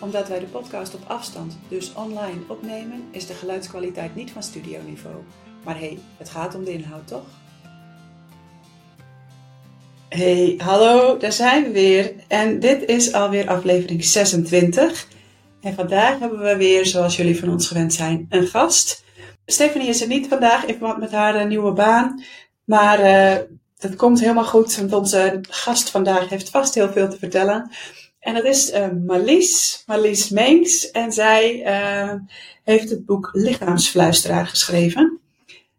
Omdat wij de podcast op afstand, dus online, opnemen, is de geluidskwaliteit niet van studioniveau. Maar hé, hey, het gaat om de inhoud, toch? Hey, hallo, daar zijn we weer. En dit is alweer aflevering 26. En vandaag hebben we weer, zoals jullie van ons gewend zijn, een gast. Stephanie is er niet vandaag in verband met haar nieuwe baan. Maar uh, dat komt helemaal goed, want onze gast vandaag heeft vast heel veel te vertellen. En dat is uh, Marlies, Marlies Meenks. En zij uh, heeft het boek Lichaamsfluisteraar geschreven.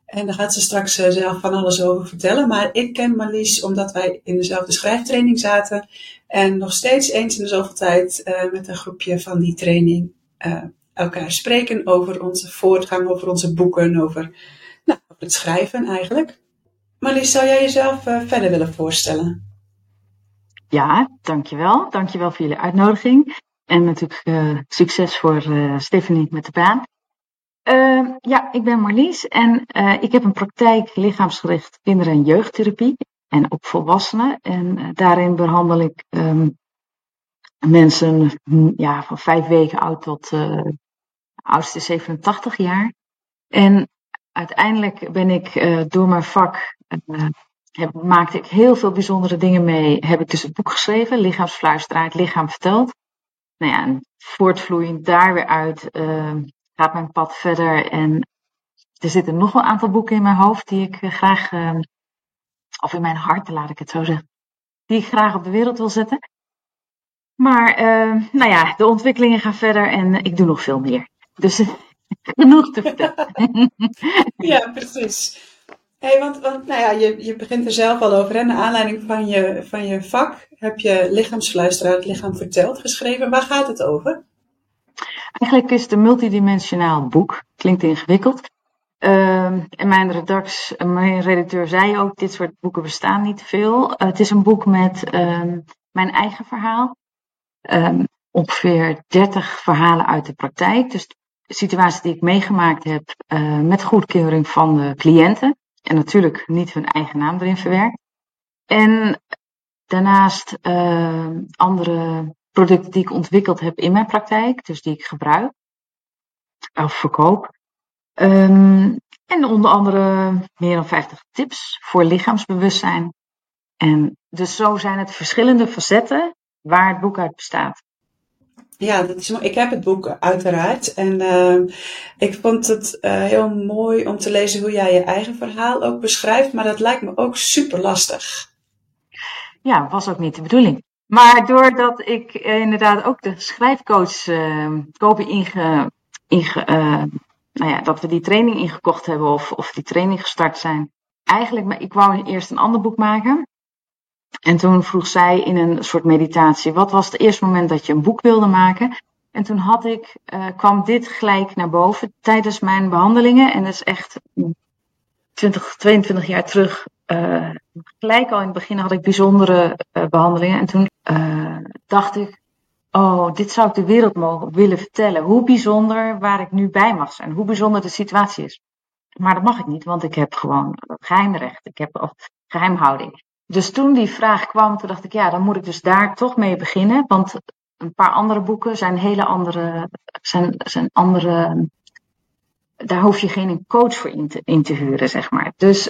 En daar gaat ze straks zelf van alles over vertellen. Maar ik ken Marlies omdat wij in dezelfde schrijftraining zaten. En nog steeds eens in de zoveel tijd met een groepje van die training elkaar spreken over onze voortgang, over onze boeken, over, nou, het schrijven eigenlijk. Marlies, zou jij jezelf verder willen voorstellen? Ja, dankjewel. Dankjewel voor jullie uitnodiging. En natuurlijk uh, succes voor uh, Stephanie met de baan. ja, ik ben Marlies en ik heb een praktijk lichaamsgericht kinder- en jeugdtherapie. En ook volwassenen. En daarin behandel ik um, mensen ja, van vijf weken oud tot oudste 87 jaar. En uiteindelijk ben ik door mijn vak, heb, maakte ik heel veel bijzondere dingen mee. Heb ik dus het boek geschreven, Lichaamsfluisteraar, lichaam vertelt. Nou ja, en voortvloeiend daar weer uit uh, gaat mijn pad verder. En er zitten nog wel een aantal boeken in mijn hoofd die ik graag, of in mijn hart, laat ik het zo zeggen, die ik graag op de wereld wil zetten. Maar nou ja, de ontwikkelingen gaan verder en ik doe nog veel meer. Dus genoeg te vertellen. ja, precies. Hey, want want nou ja, je, je begint er zelf al over. Hè? Naar aanleiding van je, van je vak heb je Lichaamsfluisteraar, het lichaam verteld, geschreven. Waar gaat het over? Eigenlijk is het een multidimensionaal boek. Klinkt ingewikkeld. Uh, en mijn, mijn redacteur zei ook, dit soort boeken bestaan niet veel. Uh, het is een boek met uh, mijn eigen verhaal. Um, ongeveer 30 verhalen uit de praktijk. Dus situaties die ik meegemaakt heb uh, met goedkeuring van de cliënten. En natuurlijk niet hun eigen naam erin verwerkt. En daarnaast uh, andere producten die ik ontwikkeld heb in mijn praktijk, dus die ik gebruik of verkoop. Um, en onder andere meer dan 50 tips voor lichaamsbewustzijn. En dus zo zijn het verschillende facetten waar het boek uit bestaat. Ja, dat is, ik heb het boek uiteraard. En uh, ik vond het uh, heel mooi om te lezen hoe jij je eigen verhaal ook beschrijft. Maar dat lijkt me ook super lastig. Ja, was ook niet de bedoeling. Maar doordat ik uh, inderdaad ook de schrijfcoach uh, Kobe inge, inge nou ja, dat we die training ingekocht hebben of, of die training gestart zijn. Eigenlijk, ik wou eerst een ander boek maken. En toen vroeg zij in een soort meditatie: wat was het eerste moment dat je een boek wilde maken? En toen had ik, uh, kwam dit gelijk naar boven tijdens mijn behandelingen. En dat is echt 20, 22 jaar terug. Uh, gelijk al in het begin had ik bijzondere uh, behandelingen. En toen dacht ik: Oh, dit zou ik de wereld mogen willen vertellen. Hoe bijzonder waar ik nu bij mag zijn. Hoe bijzonder de situatie is. Maar dat mag ik niet, want ik heb gewoon geheimrecht. Ik heb geheimhouding. Dus toen die vraag kwam, toen dacht ik, ja, dan moet ik dus daar toch mee beginnen. Want een paar andere boeken zijn hele andere, zijn, zijn andere, daar hoef je geen coach voor in te, in te huren, zeg maar. Dus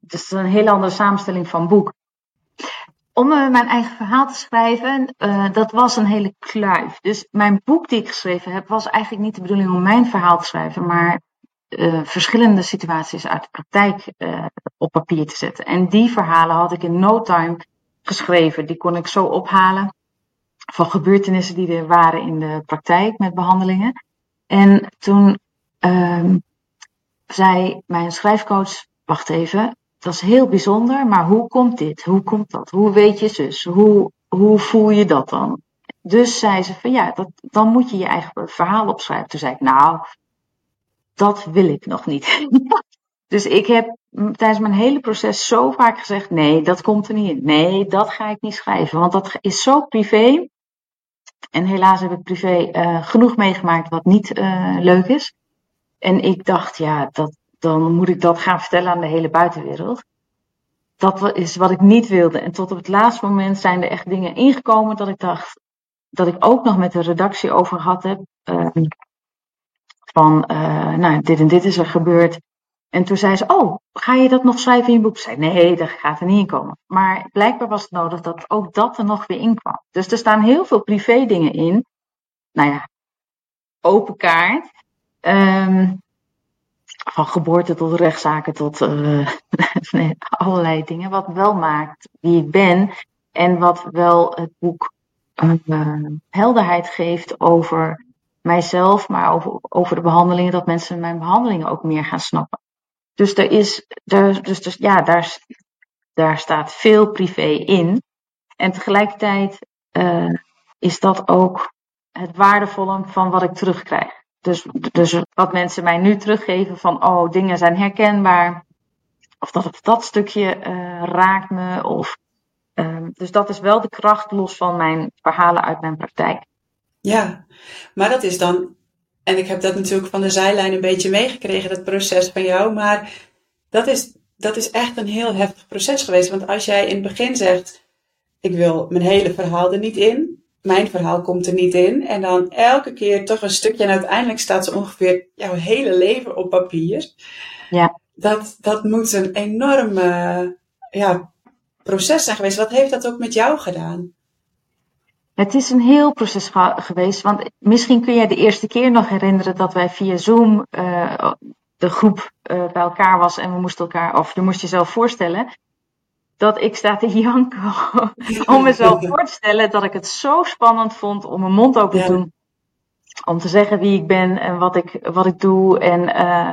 het is een hele andere samenstelling van boek. Om uh, mijn eigen verhaal te schrijven, uh, dat was een hele kluif. Dus mijn boek die ik geschreven heb, was eigenlijk niet de bedoeling om mijn verhaal te schrijven, maar uh, verschillende situaties uit de praktijk uh, op papier te zetten. En die verhalen had ik in no time geschreven. Die kon ik zo ophalen van gebeurtenissen die er waren in de praktijk met behandelingen. En toen uh, zei mijn schrijfcoach, wacht even, dat is heel bijzonder, maar hoe komt dit? Hoe komt dat? Hoe weet je zus? Hoe, hoe voel je dat dan? Dus zei ze van ja, dat, dan moet je je eigen verhaal opschrijven. Toen zei ik, nou, dat wil ik nog niet. dus ik heb tijdens mijn hele proces zo vaak gezegd: nee, dat komt er niet in. Nee, dat ga ik niet schrijven, want dat is zo privé. En helaas heb ik privé uh, genoeg meegemaakt wat niet uh, leuk is. En ik dacht, ja, dat, dan moet ik dat gaan vertellen aan de hele buitenwereld. Dat is wat ik niet wilde. En tot op het laatste moment zijn er echt dingen ingekomen dat ik dacht, dat ik ook nog met de redactie over gehad heb. Van, nou, dit en dit is er gebeurd. En toen zei ze, oh, ga je dat nog schrijven in je boek? Ik zei, nee, dat gaat er niet in komen. Maar blijkbaar was het nodig dat ook dat er nog weer in kwam. Dus er staan heel veel privé dingen in. Nou ja, open kaart. Um, van geboorte tot rechtszaken tot nee, allerlei dingen. Wat wel maakt wie ik ben. En wat wel het boek uh, helderheid geeft over mijzelf, maar over, over de behandelingen, dat mensen mijn behandelingen ook meer gaan snappen. Dus er is, dus, dus ja, daar, daar staat veel privé in. En tegelijkertijd uh, is dat ook het waardevolle van wat ik terugkrijg. Dus, dus wat mensen mij nu teruggeven van, oh, dingen zijn herkenbaar. Of dat het dat stukje uh, raakt me. Of, uh, dus dat is wel de kracht los van mijn verhalen uit mijn praktijk. Ja, maar dat is dan en ik heb dat natuurlijk van de zijlijn een beetje meegekregen, dat proces van jou. Maar dat is, dat is echt een heel heftig proces geweest. Want als jij in het begin zegt, ik wil mijn hele verhaal er niet in. Mijn verhaal komt er niet in. En dan elke keer toch een stukje. En uiteindelijk staat zo ongeveer jouw hele leven op papier. Ja. Dat, dat moet een enorm ja, proces zijn geweest. Wat heeft dat ook met jou gedaan? Het is een heel proces geweest, want misschien kun je de eerste keer nog herinneren dat wij via Zoom uh, de groep uh, bij elkaar was en we moesten elkaar, of je moest jezelf voorstellen, dat ik sta te janken om mezelf voor te stellen dat ik het zo spannend vond om mijn mond open te doen. Om te zeggen wie ik ben en wat ik, wat ik doe. En uh,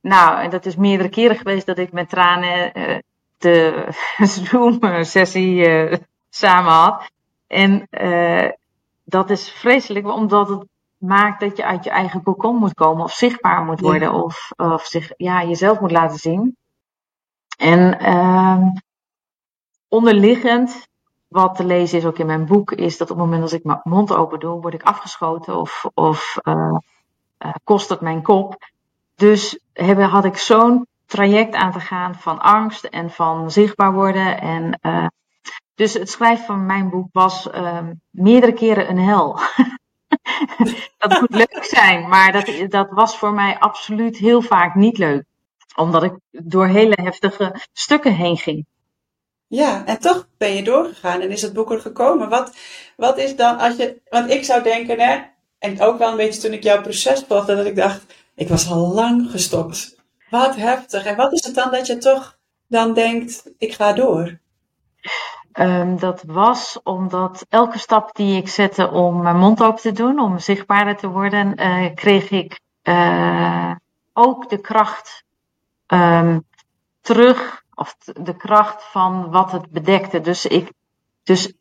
nou, en dat is meerdere keren geweest dat ik met tranen de Zoom-sessie samen had. En uh, dat is vreselijk, omdat het maakt dat je uit je eigen kokon moet komen of zichtbaar moet worden of, of zich, ja, jezelf moet laten zien. En uh, onderliggend, wat te lezen is ook in mijn boek, is dat op het moment dat ik mijn mond open doe, word ik afgeschoten of, of uh, uh, kost het mijn kop. Dus had ik zo'n traject aan te gaan van angst en van zichtbaar worden en dus het schrijven van mijn boek was uh, meerdere keren een hel. dat moet leuk zijn, maar dat, dat was voor mij absoluut heel vaak niet leuk. Omdat ik door hele heftige stukken heen ging. Ja, en toch ben je doorgegaan en is het boek er gekomen. Wat, wat is dan als je. Want ik zou denken, hè, en ook wel een beetje toen ik jouw proces volgde, dat ik dacht, ik was al lang gestopt. Wat heftig. En wat is het dan dat je toch dan denkt, ik ga door? Um, dat was omdat elke stap die ik zette om mijn mond open te doen, om zichtbaarder te worden, uh, kreeg ik uh, ook de kracht um, terug, of de kracht van wat het bedekte. Dus ik, dus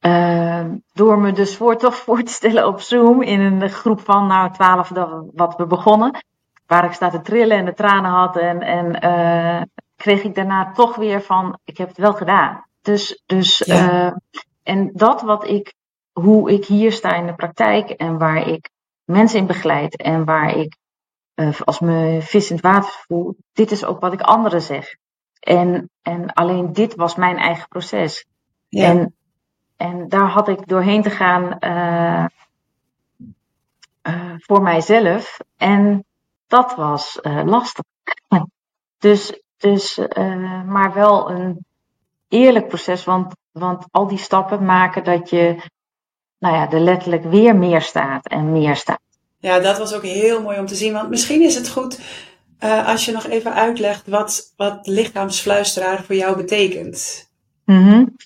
uh, door me dus voor toch voor te stellen op Zoom in een groep van nou twaalf wat we begonnen, waar ik sta te trillen en de tranen had en, en kreeg ik daarna toch weer van ik heb het wel gedaan. Dus, dus ja. uh, en dat wat ik, hoe ik hier sta in de praktijk en waar ik mensen in begeleid en waar ik uh, als me vis in het water voel, dit is ook wat ik anderen zeg. En, en alleen dit was mijn eigen proces. Ja. En, en daar had ik doorheen te gaan uh, uh, voor mijzelf. En dat was lastig. dus, dus maar wel een eerlijk proces, want, want al die stappen maken dat je nou ja, er letterlijk weer meer staat en meer staat. Ja, dat was ook heel mooi om te zien. Want misschien is het goed uh, als je nog even uitlegt wat, wat lichaamsfluisteraar voor jou betekent. Mm -hmm.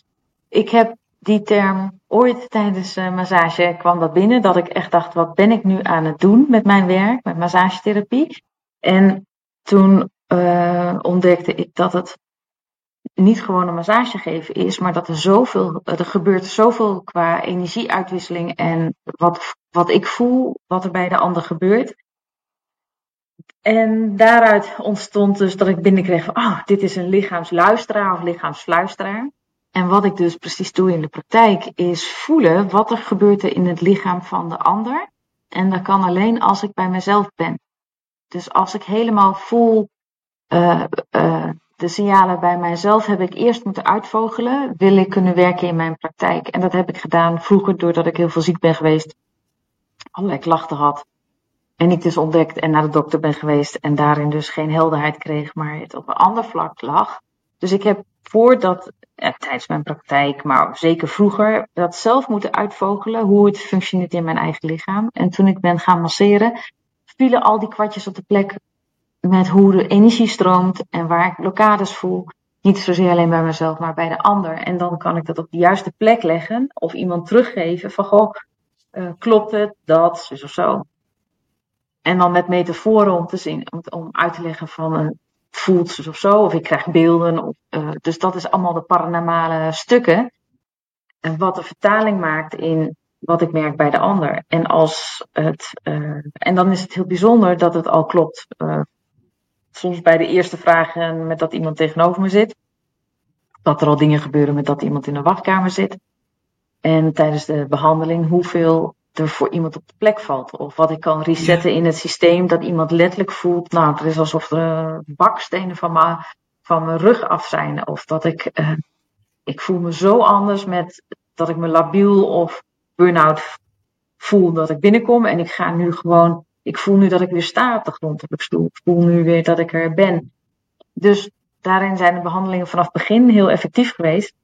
Ik heb die term ooit tijdens uh, massage kwam dat binnen. Dat ik echt dacht, wat ben ik nu aan het doen met mijn werk, met massagetherapie. En toen uh, ontdekte ik dat het niet gewoon een massage geven is, maar dat er zoveel, er gebeurt zoveel qua energieuitwisseling en wat, wat ik voel, wat er bij de ander gebeurt. en daaruit ontstond dus dat ik binnenkreeg van, oh, dit is een lichaamsluisteraar of lichaamsfluisteraar. En wat ik dus precies doe in de praktijk is voelen wat er gebeurt in het lichaam van de ander. En dat kan alleen als ik bij mezelf ben. Dus als ik helemaal voel uh, uh, de signalen bij mijzelf heb ik eerst moeten uitvogelen. Wil ik kunnen werken in mijn praktijk? En dat heb ik gedaan vroeger doordat ik heel veel ziek ben geweest. Allerlei klachten had. En ik dus ontdekt en naar de dokter ben geweest. En daarin dus geen helderheid kreeg, maar het op een ander vlak lag. Dus ik heb voordat, eh, tijdens mijn praktijk, maar zeker vroeger, dat zelf moeten uitvogelen. Hoe het functioneert in mijn eigen lichaam. En toen ik ben gaan masseren, vielen al die kwartjes op de plek met hoe de energie stroomt en waar ik blokkades voel. Niet zozeer alleen bij mezelf, maar bij de ander. En dan kan ik dat op de juiste plek leggen of iemand teruggeven van goh, uh, klopt het, dat, dus of zo. En dan met metaforen om te zien, om, om uit te leggen van een voelt zus of zo, of ik krijg beelden. Uh, dus dat is allemaal de paranormale stukken. En wat de vertaling maakt in wat ik merk bij de ander. En, als het, uh, en dan is het heel bijzonder dat het al klopt. Soms bij de eerste vragen met dat iemand tegenover me zit. Dat er al dingen gebeuren met dat iemand in een wachtkamer zit. En tijdens de behandeling hoeveel er voor iemand op de plek valt. Of wat ik kan resetten in het systeem. Dat iemand letterlijk voelt. Nou, het is alsof er bakstenen van, mijn van mijn rug af zijn. Of dat ik. Uh, ik voel me zo anders met dat ik me labiel of burn-out voel dat ik binnenkom. En ik ga nu gewoon ik voel nu dat ik weer sta op de grond op de stoel. Ik voel nu weer dat ik er ben. Dus daarin zijn de behandelingen vanaf het begin heel effectief geweest.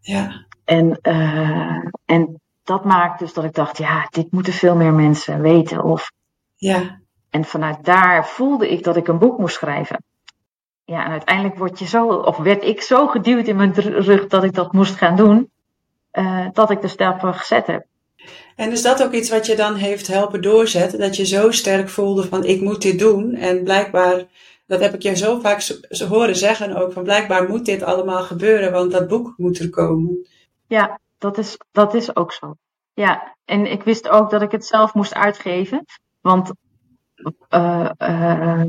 Ja. En, uh, en dat maakt dus dat ik dacht, ja, dit moeten veel meer mensen weten. Of, ja. En vanuit daar voelde ik dat ik een boek moest schrijven. Ja, en uiteindelijk word je zo, of werd ik zo geduwd in mijn rug dat ik dat moest gaan doen, uh, dat ik de stappen gezet heb. En is dat ook iets wat je dan heeft helpen doorzetten? Dat je zo sterk voelde van ik moet dit doen. En blijkbaar, dat heb ik je zo vaak horen zeggen ook, van blijkbaar moet dit allemaal gebeuren, want dat boek moet er komen. Ja, dat is, dat is ook zo. Ja, en ik wist ook dat ik het zelf moest uitgeven. Want uh, uh,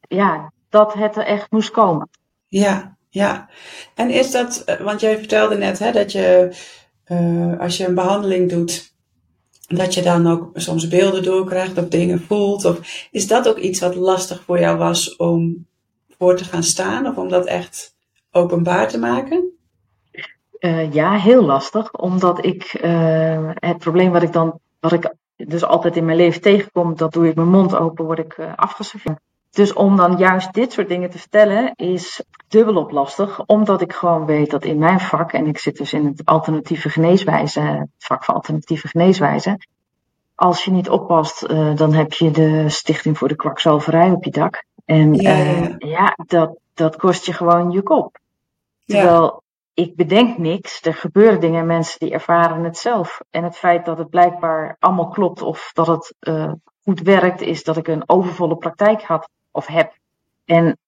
ja, dat het er echt moest komen. Ja, ja. En is dat, eh, want jij vertelde net hè, dat je, uh, als je een behandeling doet, dat je dan ook soms beelden doorkrijgt of dingen voelt? Of is dat ook iets wat lastig voor jou was om voor te gaan staan of om dat echt openbaar te maken? Uh, ja, heel lastig, omdat ik uh, het probleem wat ik dan, wat ik dus altijd in mijn leven tegenkom, dat doe ik mijn mond open, word ik uh. Dus om dan juist dit soort dingen te vertellen is dubbelop lastig, omdat ik gewoon weet dat in mijn vak, en ik zit dus in het alternatieve geneeswijze, het vak van alternatieve geneeswijze, als je niet oppast, uh, dan heb je de Stichting voor de Kwakzalverij op je dak. En ja, ja. Uh, ja dat, dat kost je gewoon je kop. Terwijl ja. ik bedenk niks, er gebeuren dingen, mensen die ervaren het zelf. En het feit dat het blijkbaar allemaal klopt of dat het uh, goed werkt, is dat ik een overvolle praktijk had of heb. En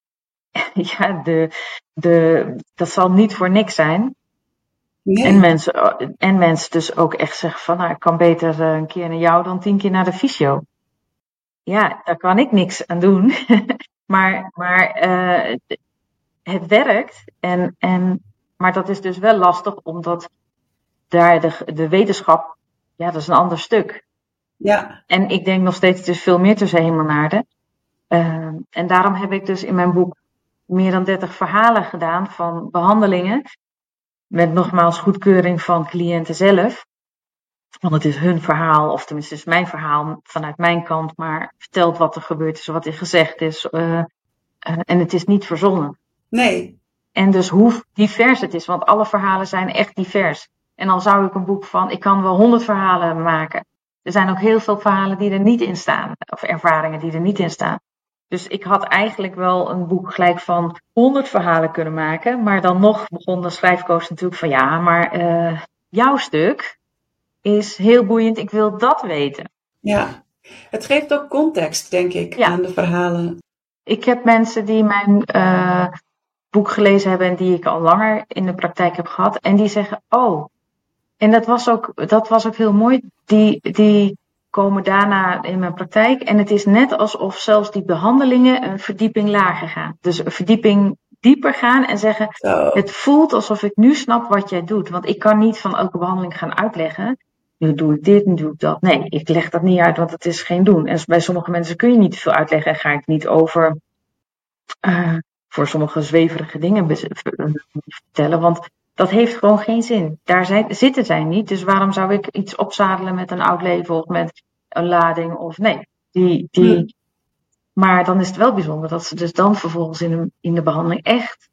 ja, de, de, dat zal niet voor niks zijn. Nee. En, mensen, en mensen dus ook echt zeggen van, nou, ik kan beter een keer naar jou dan tien keer naar de fysio. Ja, daar kan ik niks aan doen. maar maar uh, het werkt. En, en, maar dat is dus wel lastig, omdat daar de, de wetenschap, ja, dat is een ander stuk. Ja. En ik denk nog steeds, het is veel meer tussen hemel en aarde. Uh, en daarom heb ik dus in mijn boek meer dan 30 verhalen gedaan van behandelingen. Met nogmaals goedkeuring van cliënten zelf. Want het is hun verhaal, of tenminste is mijn verhaal vanuit mijn kant, maar vertelt wat er gebeurd is, wat er gezegd is. Uh, uh, en het is niet verzonnen. Nee. En dus hoe divers het is, want alle verhalen zijn echt divers. En dan zou ik een boek van, ik kan wel honderd verhalen maken. Er zijn ook heel veel verhalen die er niet in staan, of ervaringen die er niet in staan. Dus ik had eigenlijk wel een boek gelijk van 100 verhalen kunnen maken. Maar dan nog begon de schrijfkoos natuurlijk van ja, maar uh, jouw stuk is heel boeiend. Ik wil dat weten. Ja, het geeft ook context, denk ik, ja. aan de verhalen. Ik heb mensen die mijn uh, boek gelezen hebben en die ik al langer in de praktijk heb gehad. En die zeggen, oh, en dat was ook, dat was ook heel mooi. Die, die komen daarna in mijn praktijk. En het is net alsof zelfs die behandelingen een verdieping lager gaan. Dus een verdieping dieper gaan en zeggen: Het voelt alsof ik nu snap wat jij doet. Want ik kan niet van elke behandeling gaan uitleggen. Nu doe ik dit, nu doe ik dat. Nee, ik leg dat niet uit, want het is geen doen. En bij sommige mensen kun je niet veel uitleggen en ga ik niet over. Uh, voor sommige zweverige dingen vertellen. Want dat heeft gewoon geen zin. Daar zijn, zitten zij niet. Dus waarom zou ik iets opzadelen met een oud leven of met een lading? Of nee, die, die, maar dan is het wel bijzonder dat ze dus dan vervolgens in de, in de behandeling echt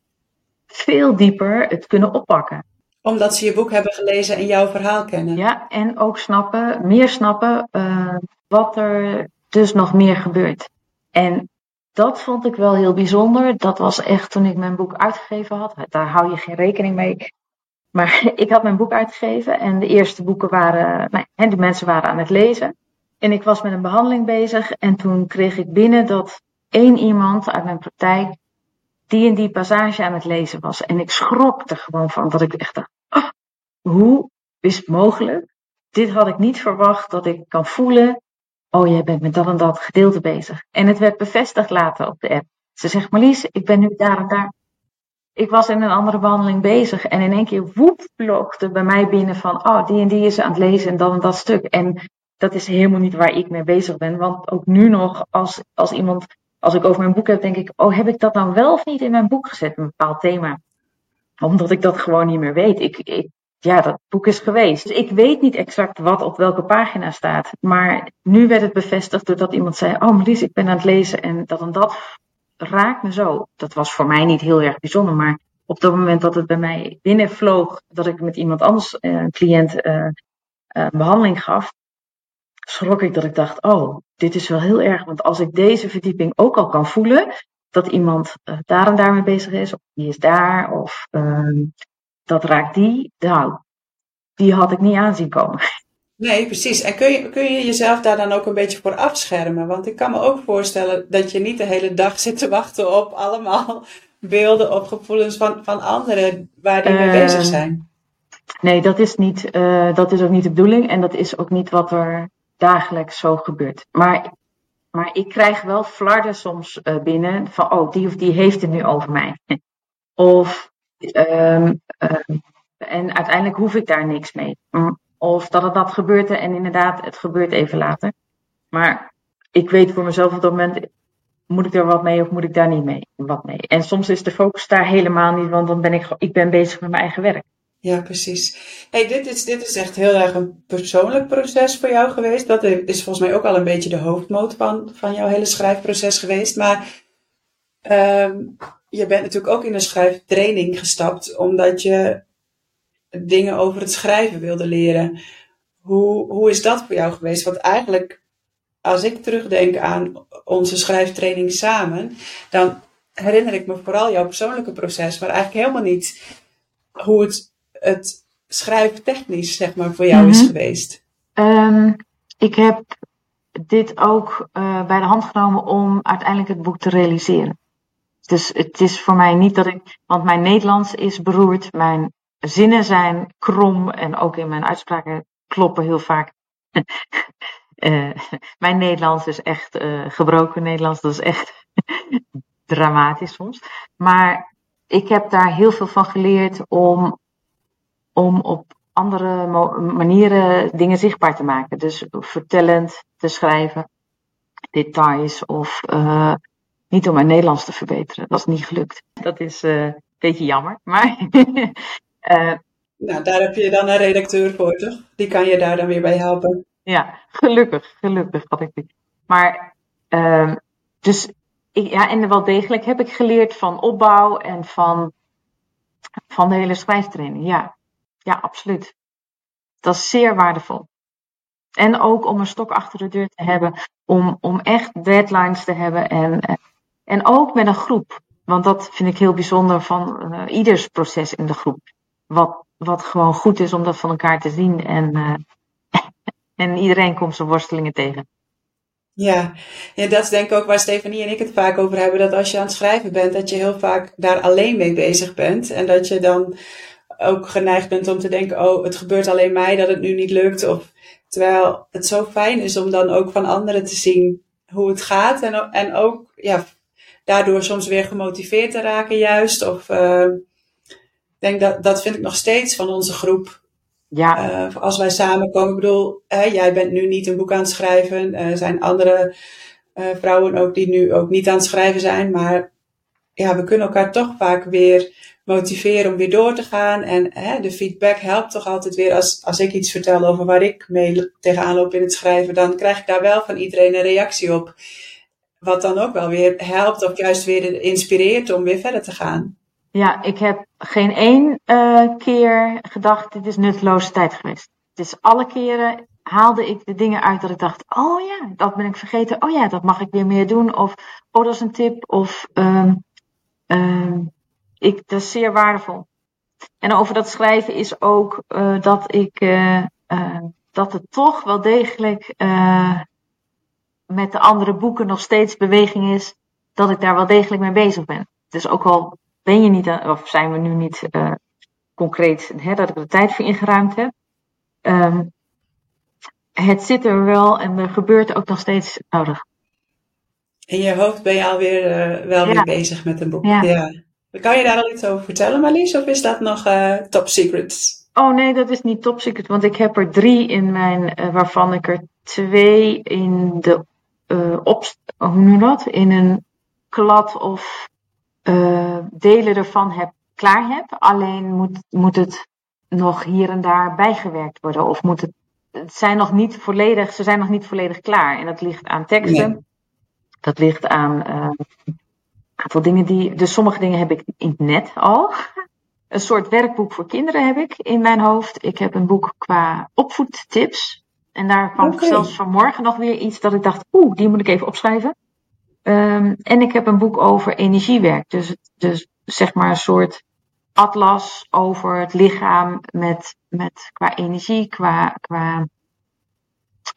veel dieper het kunnen oppakken. Omdat ze je boek hebben gelezen en jouw verhaal kennen. Ja, en ook snappen, meer snappen uh, wat er dus nog meer gebeurt. En dat vond ik wel heel bijzonder. Dat was echt toen ik mijn boek uitgegeven had. Daar hou je geen rekening mee. Maar ik had mijn boek uitgegeven en de eerste boeken waren, nou, en de mensen waren aan het lezen. En ik was met een behandeling bezig en toen kreeg ik binnen dat één iemand uit mijn praktijk die in die passage aan het lezen was. En ik schrok er gewoon van, dat ik echt dacht, oh, hoe is het mogelijk? Dit had ik niet verwacht, dat ik kan voelen, oh jij bent met dat en dat gedeelte bezig. En het werd bevestigd later op de app. Ze zegt, Marlies, ik ben nu daar en daar. Ik was in een andere behandeling bezig en in één keer woep blokte bij mij binnen van, oh die en die is aan het lezen en dat en dat stuk. En dat is helemaal niet waar ik mee bezig ben. Want ook nu nog, als, als iemand, als ik over mijn boek heb, denk ik, oh, heb ik dat dan wel of niet in mijn boek gezet, een bepaald thema? Omdat ik dat gewoon niet meer weet. Ik, ik, ja, dat boek is geweest. Dus ik weet niet exact wat op welke pagina staat. Maar nu werd het bevestigd doordat iemand zei, oh Marlies, ik ben aan het lezen en dat en dat raakt me zo. Dat was voor mij niet heel erg bijzonder, maar op dat moment dat het bij mij binnenvloog, dat ik met iemand anders, eh, een cliënt, uh, behandeling gaf, schrok ik dat ik dacht, oh, dit is wel heel erg. Want als ik deze verdieping ook al kan voelen, dat iemand daar en daar mee bezig is, of die is daar, of uh, dat raakt die, nou, die had ik niet aanzien komen. Nee, precies. En kun je, kun je jezelf daar dan ook een beetje voor afschermen? Want ik kan me ook voorstellen dat je niet de hele dag zit te wachten op allemaal beelden of gevoelens van, van anderen waar die mee bezig ehm, zijn. Nee, dat is, niet, uh, dat is ook niet de bedoeling en dat is ook niet wat er dagelijks zo gebeurt. Maar, maar ik krijg wel flarden soms uh, binnen van, oh, die of die heeft het nu over mij. of, um, um, en uiteindelijk hoef ik daar niks mee. Mm, of dat het dat gebeurt en inderdaad, het gebeurt even later. Maar ik weet voor mezelf op dat moment, moet ik er wat mee of moet ik daar niet mee? Wat mee? En soms is de focus daar helemaal niet, want dan ben ik, ik ben bezig met mijn eigen werk. Ja, precies. Hey, dit, is, dit is echt heel erg een persoonlijk proces voor jou geweest. Dat is volgens mij ook al een beetje de hoofdmoot van, jouw hele schrijfproces geweest. Maar um, je bent natuurlijk ook in een schrijftraining gestapt, omdat je dingen over het schrijven wilde leren. Hoe, hoe is dat voor jou geweest? Want eigenlijk, als ik terugdenk aan onze schrijftraining samen, dan herinner ik me vooral jouw persoonlijke proces, maar eigenlijk helemaal niet hoe het het schrijftechnisch, zeg maar, voor jou is mhm. geweest? Um, ik heb dit ook uh, bij de hand genomen om uiteindelijk het boek te realiseren. Dus het is voor mij niet dat ik, want mijn Nederlands is beroerd, mijn zinnen zijn krom en ook in mijn uitspraken kloppen heel vaak. uh, mijn Nederlands is echt uh, gebroken Nederlands, dat is echt dramatisch soms. Maar ik heb daar heel veel van geleerd om om op andere manieren dingen zichtbaar te maken. Dus vertellend te schrijven, details of uh, niet om mijn Nederlands te verbeteren. Dat is niet gelukt. Dat is uh, een beetje jammer, maar. uh, nou, daar heb je dan een redacteur voor, toch? Die kan je daar dan weer bij helpen. Ja, gelukkig, gelukkig had ik die. Maar, uh, dus, ik, ja, en wel degelijk heb ik geleerd van opbouw en van, van de hele schrijftraining, ja. Ja, absoluut. Dat is zeer waardevol. En ook om een stok achter de deur te hebben, om, om echt deadlines te hebben en, en ook met een groep. Want dat vind ik heel bijzonder van uh, ieders proces in de groep. Wat, wat gewoon goed is om dat van elkaar te zien en, uh, en iedereen komt zijn worstelingen tegen. Ja. ja, dat is denk ik ook waar Stefanie en ik het vaak over hebben. Dat als je aan het schrijven bent, dat je heel vaak daar alleen mee bezig bent. En dat je dan ook geneigd bent om te denken, oh, het gebeurt alleen mij dat het nu niet lukt. Of, terwijl het zo fijn is om dan ook van anderen te zien hoe het gaat. En, en ook ja, daardoor soms weer gemotiveerd te raken juist. Of uh, denk dat, dat vind ik nog steeds van onze groep. Ja. Uh, als wij samenkomen, ik bedoel, jij bent nu niet een boek aan het schrijven. Er zijn andere uh, vrouwen ook die nu ook niet aan het schrijven zijn. Maar ja, we kunnen elkaar toch vaak weer motiveren om weer door te gaan. En de feedback helpt toch altijd weer. Als, als ik iets vertel over waar ik mee tegenaan loop in het schrijven, dan krijg ik daar wel van iedereen een reactie op. Wat dan ook wel weer helpt of juist weer inspireert om weer verder te gaan. Ja, ik heb geen één uh, keer gedacht, dit is nutteloze tijd geweest. Het is alle keren haalde ik de dingen uit dat ik dacht, oh ja, dat ben ik vergeten. Oh ja, dat mag ik weer meer doen. Of, oh dat is een tip. Of, um, um, ik, dat is zeer waardevol. En over dat schrijven is ook uh, dat ik, uh, dat het toch wel degelijk met de andere boeken nog steeds beweging is, dat ik daar wel degelijk mee bezig ben. Dus ook al ben je niet, of zijn we nu niet concreet, hè, dat ik er de tijd voor ingeruimd heb. Um, het zit er wel en er gebeurt ook nog steeds nodig. In je hoofd ben je alweer uh, wel ja. weer bezig met een boek. Ja. ja. Kan je daar al iets over vertellen, Marlies? Of is dat nog uh, top secret? Oh nee, dat is niet top secret. Want ik heb er drie in mijn, uh, waarvan ik er twee in de op, hoe noem dat? In een klad of delen ervan heb, klaar heb. Alleen moet, moet het nog hier en daar bijgewerkt worden. Of moet het het zijn nog niet volledig, ze zijn nog niet volledig klaar. En dat ligt aan teksten. Dat ligt aan uh, een aantal dingen die. Dus sommige dingen heb ik in het net al. Een soort werkboek voor kinderen heb ik in mijn hoofd. Ik heb een boek qua opvoedtips. En daar kwam okay. zelfs vanmorgen nog weer iets dat ik dacht, oeh, die moet ik even opschrijven. Um, en ik heb een boek over energiewerk. Dus, dus zeg maar een soort atlas over het lichaam met, met qua energie, qua, qua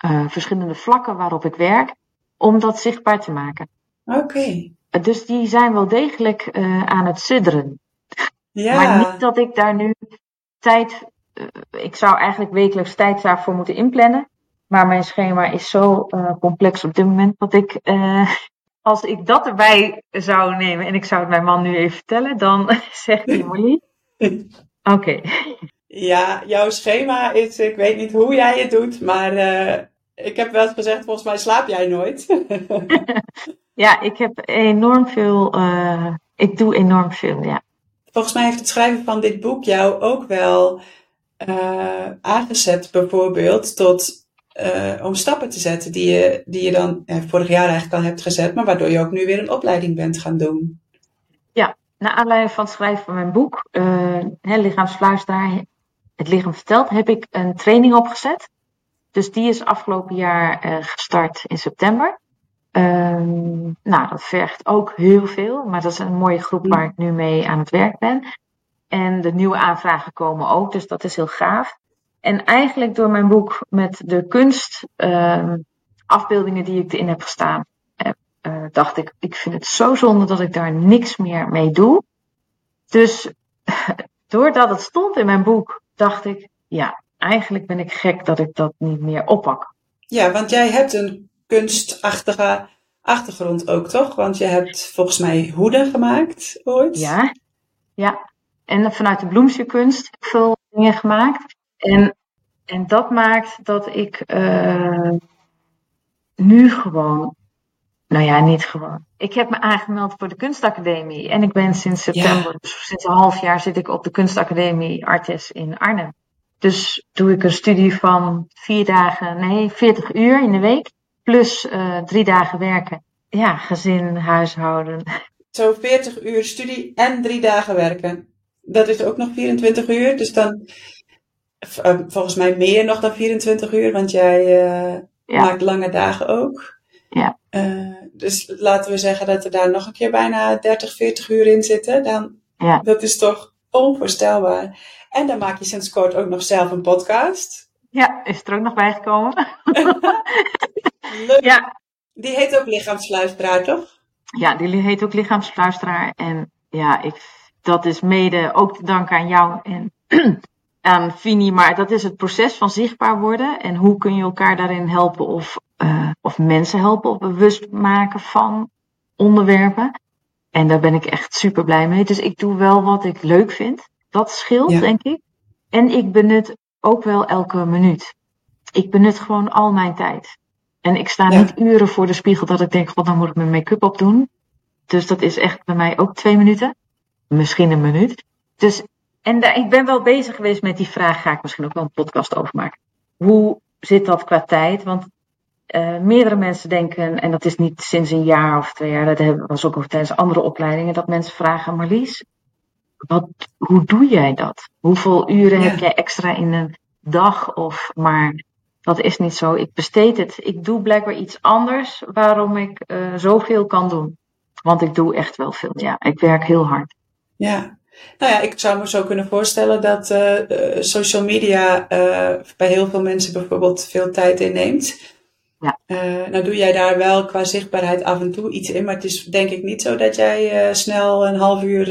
uh, verschillende vlakken waarop ik werk, om dat zichtbaar te maken. Oké. Okay. Dus die zijn wel degelijk uh, aan het sudderen. Ja. Maar niet dat ik daar nu tijd. Uh, ik zou eigenlijk wekelijks tijd daarvoor moeten inplannen. Maar mijn schema is zo complex op dit moment dat ik als ik dat erbij zou nemen en ik zou het mijn man nu even vertellen, dan zegt hij, Molly, oké. Ja, jouw schema is, ik weet niet hoe jij het doet, maar uh, ik heb wel eens gezegd, volgens mij slaap jij nooit. ja, ik heb enorm veel, ik doe enorm veel, ja. Volgens mij heeft het schrijven van dit boek jou ook wel aangezet, bijvoorbeeld, tot uh, om stappen te zetten die je, die je dan uh, vorig jaar eigenlijk al hebt gezet, maar waardoor je ook nu weer een opleiding bent gaan doen. Ja, naar aanleiding van het schrijven van mijn boek, uh, Lichaamsfluisteraar, Het Lichaam Vertelt, heb ik een training opgezet. Dus die is afgelopen jaar gestart in september. Ehm, nou, dat vergt ook heel veel, maar dat is een mooie groep waar ik nu mee aan het werk ben. En de nieuwe aanvragen komen ook, dus dat is heel gaaf. En eigenlijk door mijn boek met de kunst, uh, afbeeldingen die ik erin heb gestaan, uh, dacht ik, ik vind het zo zonde dat ik daar niks meer mee doe. Dus doordat het stond in mijn boek, dacht ik, ja, eigenlijk ben ik gek dat ik dat niet meer oppak. Ja, want jij hebt een kunstachtige achtergrond ook, toch? Want je hebt volgens mij hoeden gemaakt ooit. Ja, ja. En vanuit de ik veel dingen gemaakt. En, en dat maakt dat ik uh, nu gewoon, nou ja, niet gewoon. Ik heb me aangemeld voor de kunstacademie en ik ben sinds september, ja. dus sinds een half jaar zit ik op de kunstacademie Artes in Arnhem. Dus doe ik een studie van vier dagen, nee, 40 uur in de week, plus uh, drie dagen werken. Ja, gezin, huishouden. Zo 40 uur studie en drie dagen werken. Dat is ook nog 24 uur, dus dan eh, volgens mij meer nog dan 24 uur, want jij ja. maakt lange dagen ook. Ja. Uh, dus laten we zeggen dat er daar nog een keer bijna 30, 40 uur in zitten. Dan, ja. Dat is toch onvoorstelbaar. En dan maak je sinds kort ook nog zelf een podcast. Ja, is er ook nog bijgekomen. Leuk. Ja. Die heet ook Lichaamsluisteraar, toch? Ja, die heet ook Lichaamsluisteraar. En ja, ik, dat is mede ook te danken aan jou en aan Fini, maar dat is het proces van zichtbaar worden. En hoe kun je elkaar daarin helpen of, uh, of mensen helpen of bewust maken van onderwerpen. En daar ben ik echt super blij mee. Dus ik doe wel wat ik leuk vind. Dat scheelt, denk ik. En ik benut ook wel elke minuut. Ik benut gewoon al mijn tijd. En ik sta niet uren voor de spiegel dat ik denk, god, dan moet ik mijn make-up opdoen. Dus dat is echt bij mij ook twee minuten. Misschien een minuut. Dus, en daar, ik ben wel bezig geweest met die vraag, ga ik misschien ook wel een podcast over maken. Hoe zit dat qua tijd? Want uh, meerdere mensen denken, en dat is niet sinds een jaar of twee jaar, dat was ook tijdens andere opleidingen, dat mensen vragen, Marlies, wat, hoe doe jij dat? Hoeveel uren heb jij extra in een dag? Of, maar dat is niet zo. Ik besteed het. Ik doe blijkbaar iets anders waarom ik uh, zoveel kan doen. Want ik doe echt wel veel. Ja, ik werk heel hard. Ja. Nou ja, ik zou me zo kunnen voorstellen dat uh, social media uh, bij heel veel mensen bijvoorbeeld veel tijd inneemt. Ja. nou doe jij daar wel qua zichtbaarheid af en toe iets in, maar het is denk ik niet zo dat jij snel een half uur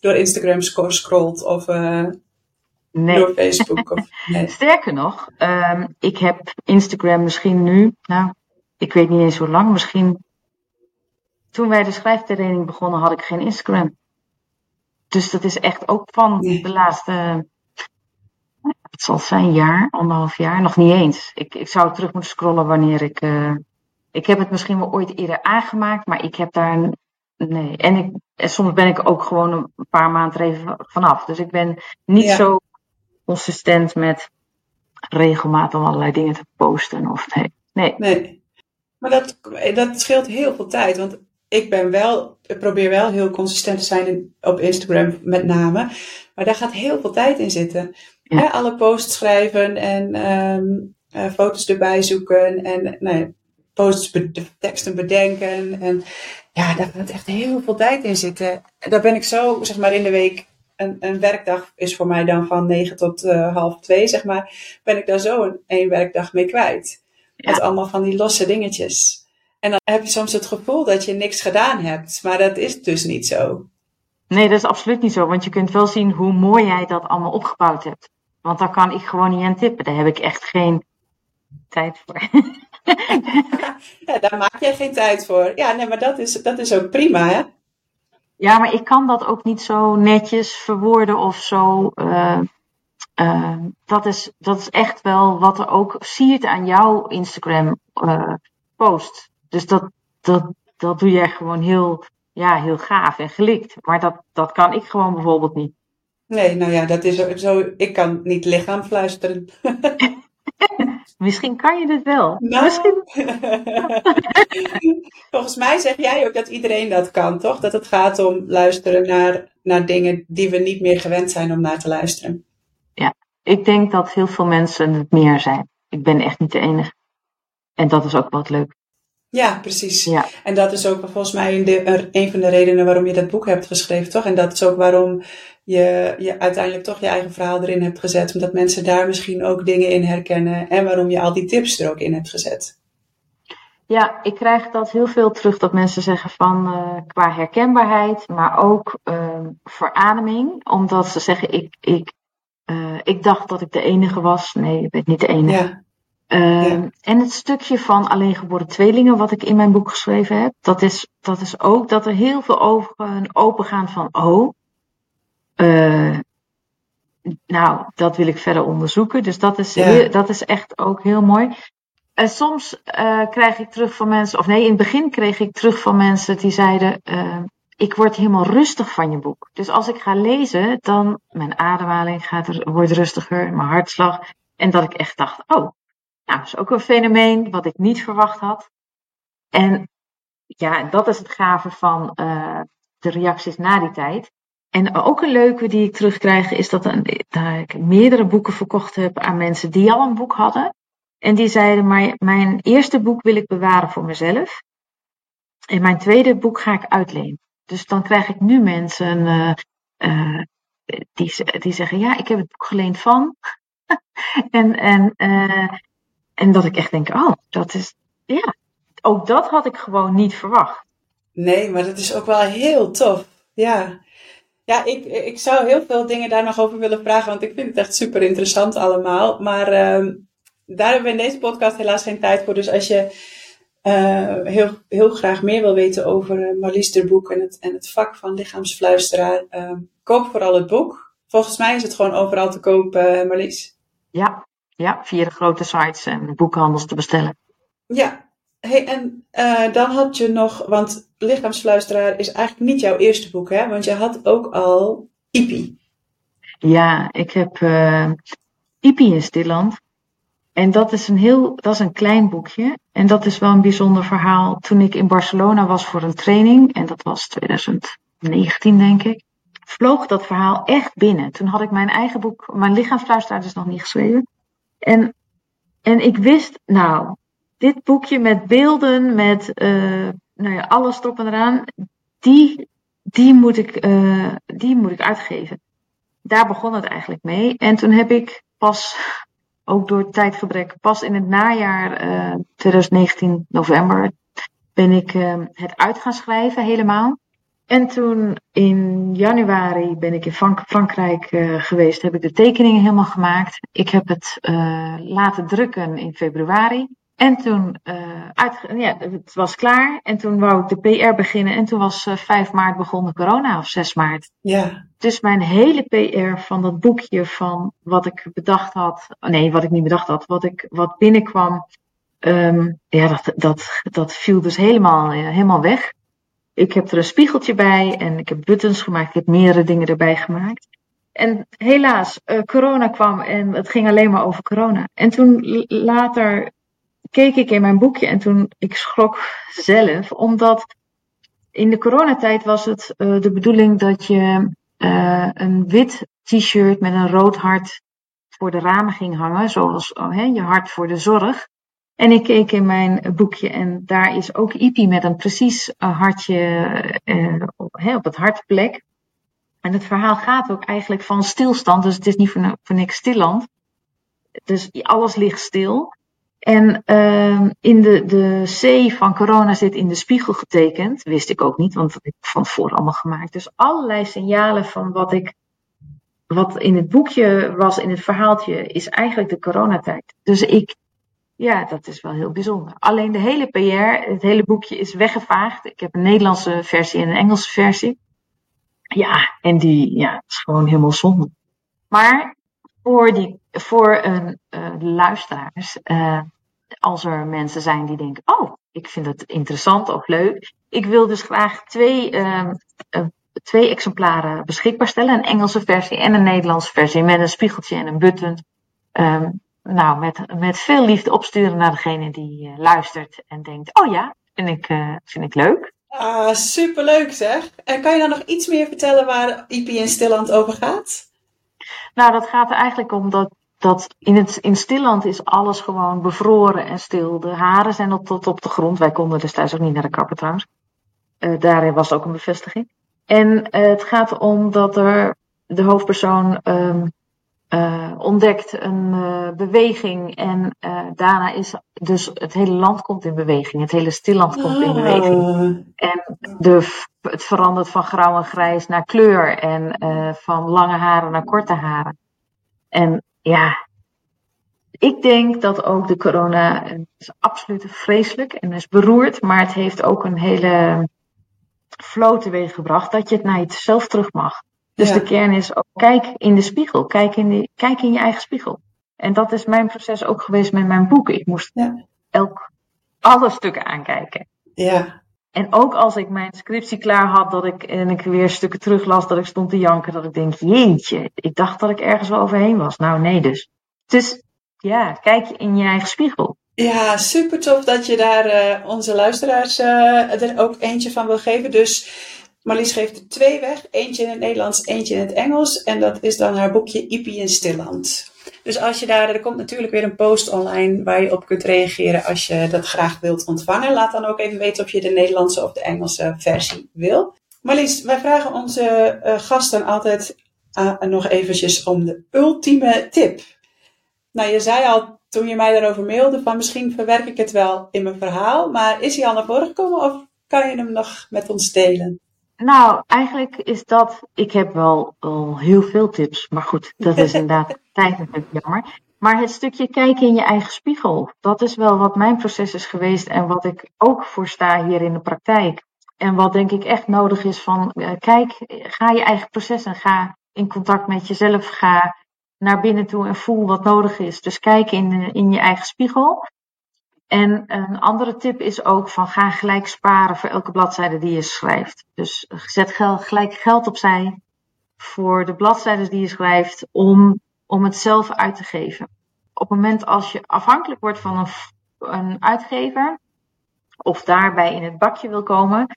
door Instagram scrolt of nee. door Facebook. Of, nee. Sterker nog, um, ik heb Instagram misschien nu, nou, ik weet niet eens hoe lang, misschien toen wij de schrijftraining begonnen had ik geen Instagram. Dus dat is echt ook van de laatste, het zal zijn jaar, anderhalf jaar, nog niet eens. Ik, ik zou terug moeten scrollen wanneer ik, uh, ik heb het misschien wel ooit eerder aangemaakt, maar ik heb daar Nee, en, ik, en soms ben ik ook gewoon een paar maanden er even vanaf. Dus ik ben niet zo consistent met regelmatig allerlei dingen te posten. Of nee. nee. nee. Maar dat, dat scheelt heel veel tijd. Want ik ben wel, probeer wel heel consistent te zijn op Instagram met name. Maar daar gaat heel veel tijd in zitten. Ja. alle posts schrijven en um, uh, foto's erbij zoeken. En nee, posts, teksten bedenken. En ja, daar gaat echt heel veel tijd in zitten. Daar ben ik zo, zeg maar, in de week. Een, een werkdag is voor mij dan van 9 tot uh, half 2, zeg maar. Ben ik daar zo een één werkdag mee kwijt. Met allemaal van die losse dingetjes. En dan heb je soms het gevoel dat je niks gedaan hebt. Maar dat is dus niet zo. Nee, dat is absoluut niet zo. Want je kunt wel zien hoe mooi jij dat allemaal opgebouwd hebt. Want daar kan ik gewoon niet aan tippen. Daar heb ik echt geen tijd voor. ja, daar maak jij geen tijd voor. Ja, nee, maar dat is, dat is ook prima, hè? Ja, maar ik kan dat ook niet zo netjes verwoorden of zo. Uh, uh, dat, is, dat is echt wel wat er ook siert aan jouw Instagram uh, post. Dus dat, dat, dat doe jij gewoon heel, ja, heel gaaf en gelikt. Maar dat, dat kan ik gewoon bijvoorbeeld niet. Nee, nou ja, dat is zo. Ik kan niet lichaam fluisteren. Misschien kan je dit wel. Nou, Misschien... Volgens mij zeg jij ook dat iedereen dat kan, toch? Dat het gaat om luisteren naar, naar dingen die we niet meer gewend zijn om naar te luisteren. Ja, ik denk dat heel veel mensen het meer zijn. Ik ben echt niet de enige. En dat is ook wat leuk. Ja, precies. Ja. En dat is ook volgens mij de, een van de redenen waarom je dat boek hebt geschreven, toch? En dat is ook waarom je, je uiteindelijk toch je eigen verhaal erin hebt gezet. Omdat mensen daar misschien ook dingen in herkennen. En waarom je al die tips er ook in hebt gezet. Ja, ik krijg dat heel veel terug dat mensen zeggen van uh, qua herkenbaarheid, maar ook uh, verademing. Omdat ze zeggen, ik, ik, uh, ik dacht dat ik de enige was. Nee, je bent niet de enige. Ja. Uh, En het stukje van alleen geboren tweelingen, wat ik in mijn boek geschreven heb, dat is, dat is ook dat er heel veel ogen open gaan van, oh, uh, nou, dat wil ik verder onderzoeken. Dus dat is, heel, dat is echt ook heel mooi. En soms uh, krijg ik terug van mensen, of nee, in het begin kreeg ik terug van mensen die zeiden, uh, ik word helemaal rustig van je boek. Dus als ik ga lezen, dan mijn ademhaling gaat er, wordt rustiger, mijn hartslag. En dat ik echt dacht, oh, nou, dat is ook een fenomeen wat ik niet verwacht had. En ja, dat is het gave van uh, de reacties na die tijd. En ook een leuke die ik terugkrijg is dat, ik meerdere boeken verkocht heb aan mensen die al een boek hadden. En die zeiden, maar mijn eerste boek wil ik bewaren voor mezelf. En mijn tweede boek ga ik uitlenen. Dus dan krijg ik nu mensen uh, uh, die, die zeggen, ja, ik heb het boek geleend van. en, en, en dat ik echt denk, oh, dat is, ja, ook dat had ik gewoon niet verwacht. Nee, maar dat is ook wel heel tof. Ja, Ja, ik, ik zou heel veel dingen daar nog over willen vragen, want ik vind het echt super interessant allemaal. Maar uh, daar hebben we in deze podcast helaas geen tijd voor. Dus als je uh, heel, heel graag meer wil weten over uh, Marlies boek en het, en het vak van lichaamsfluisteraar, uh, koop vooral het boek. Volgens mij is het gewoon overal te kopen, Marlies. Ja, ja, via de grote sites en boekhandels te bestellen. Ja, Hey, en uh, dan had je nog, want Lichaamsfluisteraar is eigenlijk niet jouw eerste boek, hè? Want je had ook al Ipi. Ja, ik heb uh, Ipi in Stilland. En dat is een heel, dat is een klein boekje. En dat is wel een bijzonder verhaal. Toen ik in Barcelona was voor een training, en dat was 2019 denk ik, vloog dat verhaal echt binnen. Toen had ik mijn eigen boek, mijn lichaamsfluisteraar is nog niet geschreven. En, en ik wist, nou, dit boekje met beelden, met uh, nou ja, alles erop en eraan, die, die, moet ik, uh, die moet ik uitgeven. Daar begon het eigenlijk mee. En toen heb ik pas, ook door tijdgebrek, pas in het najaar uh, 2019, november, ben ik het uit gaan schrijven helemaal. En toen in januari ben ik in Frankrijk uh, geweest, heb ik de tekeningen helemaal gemaakt. Ik heb het uh, laten drukken in februari. En toen, uh, uit, ja, het was klaar. En toen wou ik de PR beginnen. En toen was uh, 5 maart begonnen corona, of 6 maart. Ja. Dus mijn hele PR van dat boekje van wat ik bedacht had. Nee, wat ik niet bedacht had. Wat, ik, wat binnenkwam. Um, ja, dat, dat, dat viel dus helemaal, helemaal weg. Ik heb er een spiegeltje bij. En ik heb buttons gemaakt. Ik heb meerdere dingen erbij gemaakt. En helaas, uh, corona kwam en het ging alleen maar over corona. En toen later keek ik in mijn boekje en toen ik schrok zelf, omdat in de coronatijd was het uh, de bedoeling dat je uh, een wit t-shirt met een rood hart voor de ramen ging hangen, zoals oh, hè, je hart voor de zorg. En ik keek in mijn boekje en daar is ook Ipi met een precies uh, hartje op, hè, op het hartplek. En het verhaal gaat ook eigenlijk van stilstand, dus het is niet voor, voor niks stilland. Dus alles ligt stil. En uh, in de, de C van corona zit in de spiegel getekend. Wist ik ook niet, want dat heb ik van tevoren allemaal gemaakt. Dus allerlei signalen van wat ik, wat in het boekje was, in het verhaaltje, is eigenlijk de coronatijd. Dus ik, ja, dat is wel heel bijzonder. Alleen de hele PR, het hele boekje is weggevaagd. Ik heb een Nederlandse versie en een Engelse versie. Ja, en die, ja, is gewoon helemaal zonde. Maar voor, die, voor een uh, luisteraars, uh, als er mensen zijn die denken, oh, ik vind het interessant of leuk. Ik wil dus graag twee, uh, twee exemplaren beschikbaar stellen. Een Engelse versie en een Nederlandse versie met een spiegeltje en een button. Um, nou, met, met veel liefde opsturen naar degene die luistert en denkt, oh ja, vind ik, vind ik leuk. Ah, superleuk zeg. En kan je dan nog iets meer vertellen waar IP in Stilland over gaat? Nou, dat gaat er eigenlijk om dat, dat in, het, in Stilland is alles gewoon bevroren en stil. De haren zijn op, tot op de grond. Wij konden destijds ook niet naar de kapper trouwens. Uh, daarin was ook een bevestiging. En het gaat om dat er de hoofdpersoon um, uh, ontdekt een beweging. En daarna is dus het hele land komt in beweging. Het hele Stilland komt in beweging. Oh. En de, het verandert van grauw en grijs naar kleur. En van lange haren naar korte haren. En ja, ik denk dat ook de corona is absoluut vreselijk en is beroerd, maar het heeft ook een hele flow teweeg gebracht dat je het naar jezelf terug mag. Dus Ja. de kern is ook, kijk in de spiegel, kijk in, de, kijk in je eigen spiegel. En dat is mijn proces ook geweest met mijn boek. Ik moest Ja. elk, alle stukken aankijken. Ja. En ook als ik mijn scriptie klaar had, dat ik, en ik weer stukken teruglas, dat ik stond te janken, dat ik denk, jeetje, ik dacht dat ik ergens wel overheen was. Nou, nee dus. Dus ja, kijk in je eigen spiegel. Ja, super tof dat je daar eh, onze luisteraars eh, er ook eentje van wil geven. Dus Marlies geeft er twee weg. Eentje in het Nederlands, eentje in het Engels. En dat is dan haar boekje Ippie in Stilland. Dus als je daar, er komt natuurlijk weer een post online waar je op kunt reageren als je dat graag wilt ontvangen. Laat dan ook even weten of je de Nederlandse of de Engelse versie wil. Marlies, wij vragen onze eh, gasten altijd eh, nog eventjes om de ultieme tip. Nou, je zei al toen je mij daarover mailde van misschien verwerk ik het wel in mijn verhaal, maar is hij al naar voren gekomen of kan je hem nog met ons delen? Nou, eigenlijk is dat. Ik heb wel al heel veel tips, maar goed, dat is inderdaad tijd natuurlijk jammer. Maar het stukje kijken in je eigen spiegel, dat is wel wat mijn proces is geweest en wat ik ook voor sta hier in de praktijk. En wat denk ik echt nodig is van, uh, kijk, ga je eigen proces en ga in contact met jezelf, ga naar binnen toe en voel wat nodig is. Dus kijk in, in je eigen spiegel. En een andere tip is ook van ga gelijk sparen voor elke bladzijde die je schrijft. Dus zet gelijk geld opzij voor de bladzijden die je schrijft om, om het zelf uit te geven. Op het moment als je afhankelijk wordt van een, een uitgever of daarbij in het bakje wil komen,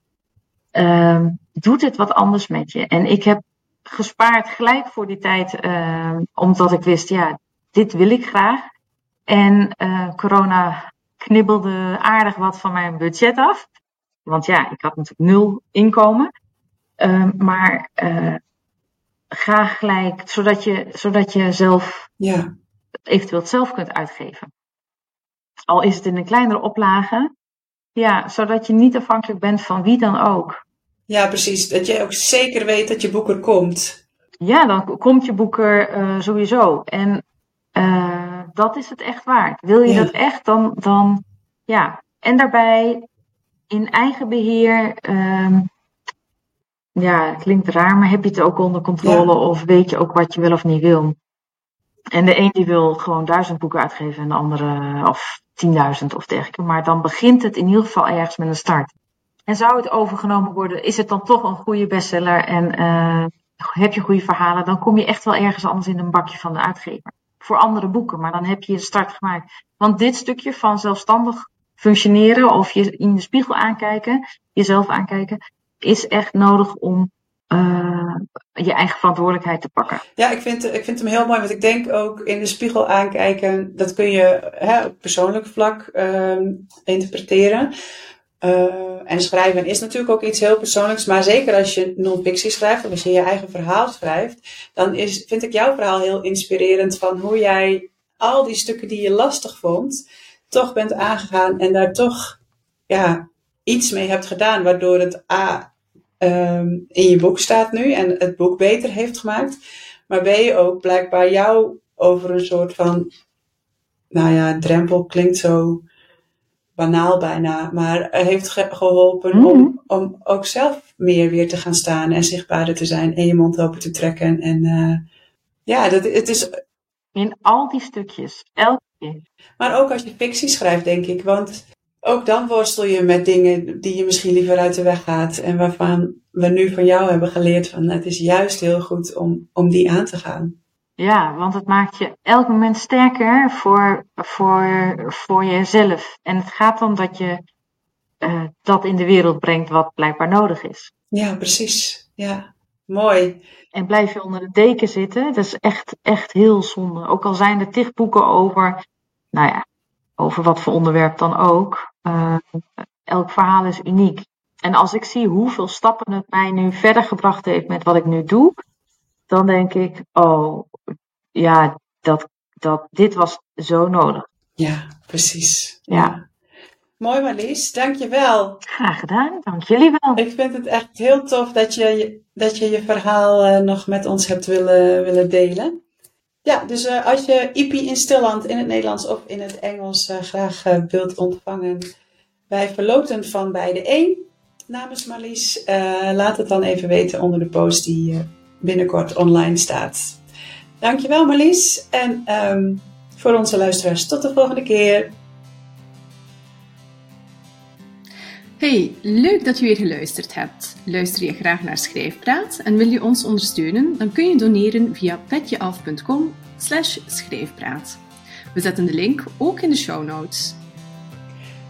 um, doet het wat anders met je. En ik heb gespaard gelijk voor die tijd, uh, omdat ik wist, ja, dit wil ik graag. En uh, corona knibbelde aardig wat van mijn budget af. Want ja, ik had natuurlijk nul inkomen. Uh, maar uh, ga gelijk, zodat je, zodat je zelf ja. eventueel het zelf kunt uitgeven. Al is het in een kleinere oplage. Ja, zodat je niet afhankelijk bent van wie dan ook. Ja, precies. Dat je ook zeker weet dat je boek er komt. Ja, dan komt je boek er uh, sowieso. En dat is het echt waard. Wil je ja. dat echt, dan, dan ja. En daarbij in eigen beheer. Um, ja, klinkt raar, maar heb je het ook onder controle ja. of weet je ook wat je wil of niet wil? En de een die wil gewoon duizend boeken uitgeven en de andere of tienduizend of dergelijke. Maar dan begint het in ieder geval ergens met een start. En zou het overgenomen worden, is het dan toch een goede bestseller en uh, heb je goede verhalen, dan kom je echt wel ergens anders in een bakje van de uitgever. Voor andere boeken, maar dan heb je je start gemaakt. Want dit stukje van zelfstandig functioneren of je in de spiegel aankijken, jezelf aankijken, is echt nodig om uh, je eigen verantwoordelijkheid te pakken. Ja, ik vind, ik vind hem heel mooi, want ik denk ook in de spiegel aankijken, dat kun je hè, op persoonlijk vlak uh, interpreteren. Uh, en schrijven is natuurlijk ook iets heel persoonlijks, maar zeker als je non-fictie schrijft, of als je je eigen verhaal schrijft, dan is, vind ik jouw verhaal heel inspirerend van hoe jij al die stukken die je lastig vond, toch bent aangegaan en daar toch ja, iets mee hebt gedaan, waardoor het A um, in je boek staat nu en het boek beter heeft gemaakt, maar B ook blijkbaar jou over een soort van, nou ja, drempel klinkt zo banaal bijna, maar heeft ge geholpen mm -hmm. om, om ook zelf meer weer te gaan staan en zichtbaarder te zijn en je mond open te trekken. En uh, ja, dat, het is. In al die stukjes, elke keer. Maar ook als je fictie schrijft, denk ik, want ook dan worstel je met dingen die je misschien liever uit de weg gaat en waarvan we nu van jou hebben geleerd van het is juist heel goed om, om die aan te gaan. Ja, want het maakt je elk moment sterker voor, voor, voor jezelf. En het gaat om dat je uh, dat in de wereld brengt wat blijkbaar nodig is. Ja, precies. Ja, mooi. En blijf je onder de deken zitten, dat is echt, echt heel zonde. Ook al zijn er tig boeken over, nou ja, over wat voor onderwerp dan ook. Uh, elk verhaal is uniek. En als ik zie hoeveel stappen het mij nu verder gebracht heeft met wat ik nu doe, dan denk ik, oh, ja, dat, dat, dit was zo nodig. Ja, precies. Ja. Mooi Marlies, dankjewel. Graag gedaan, dank jullie wel. Ik vind het echt heel tof dat je dat je, je verhaal uh, nog met ons hebt willen, willen delen. Ja, dus uh, als je IP in Stilland in het Nederlands of in het Engels uh, graag wilt ontvangen, wij verloten van beide één namens Marlies. laat het dan even weten onder de post die binnenkort online staat. Dankjewel Marlies. En um, voor onze luisteraars tot de volgende keer. Hey, leuk dat je weer geluisterd hebt. Luister je graag naar Schrijfpraat en wil je ons ondersteunen? Dan kun je doneren via petjeaf.com schrijfpraat. We zetten de link ook in de show notes.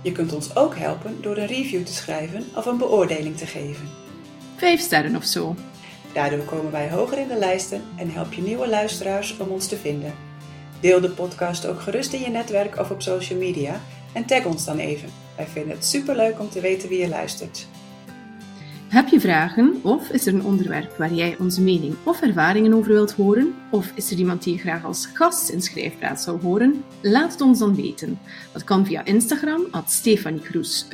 Je kunt ons ook helpen door een review te schrijven of een beoordeling te geven. Vijf sterren of zo. Daardoor komen wij hoger in de lijsten en help je nieuwe luisteraars om ons te vinden. Deel de podcast ook gerust in je netwerk of op social media en tag ons dan even. Wij vinden het superleuk om te weten wie je luistert. Heb je vragen of is er een onderwerp waar jij onze mening of ervaringen over wilt horen? Of is er iemand die je graag als gast in Schrijfpraat zou horen? Laat het ons dan weten. Dat kan via Instagram, at Stefanie Kroes,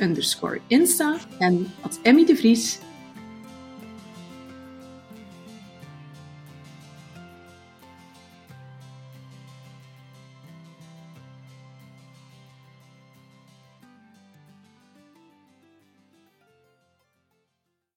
Insta en at Emmy de Vries,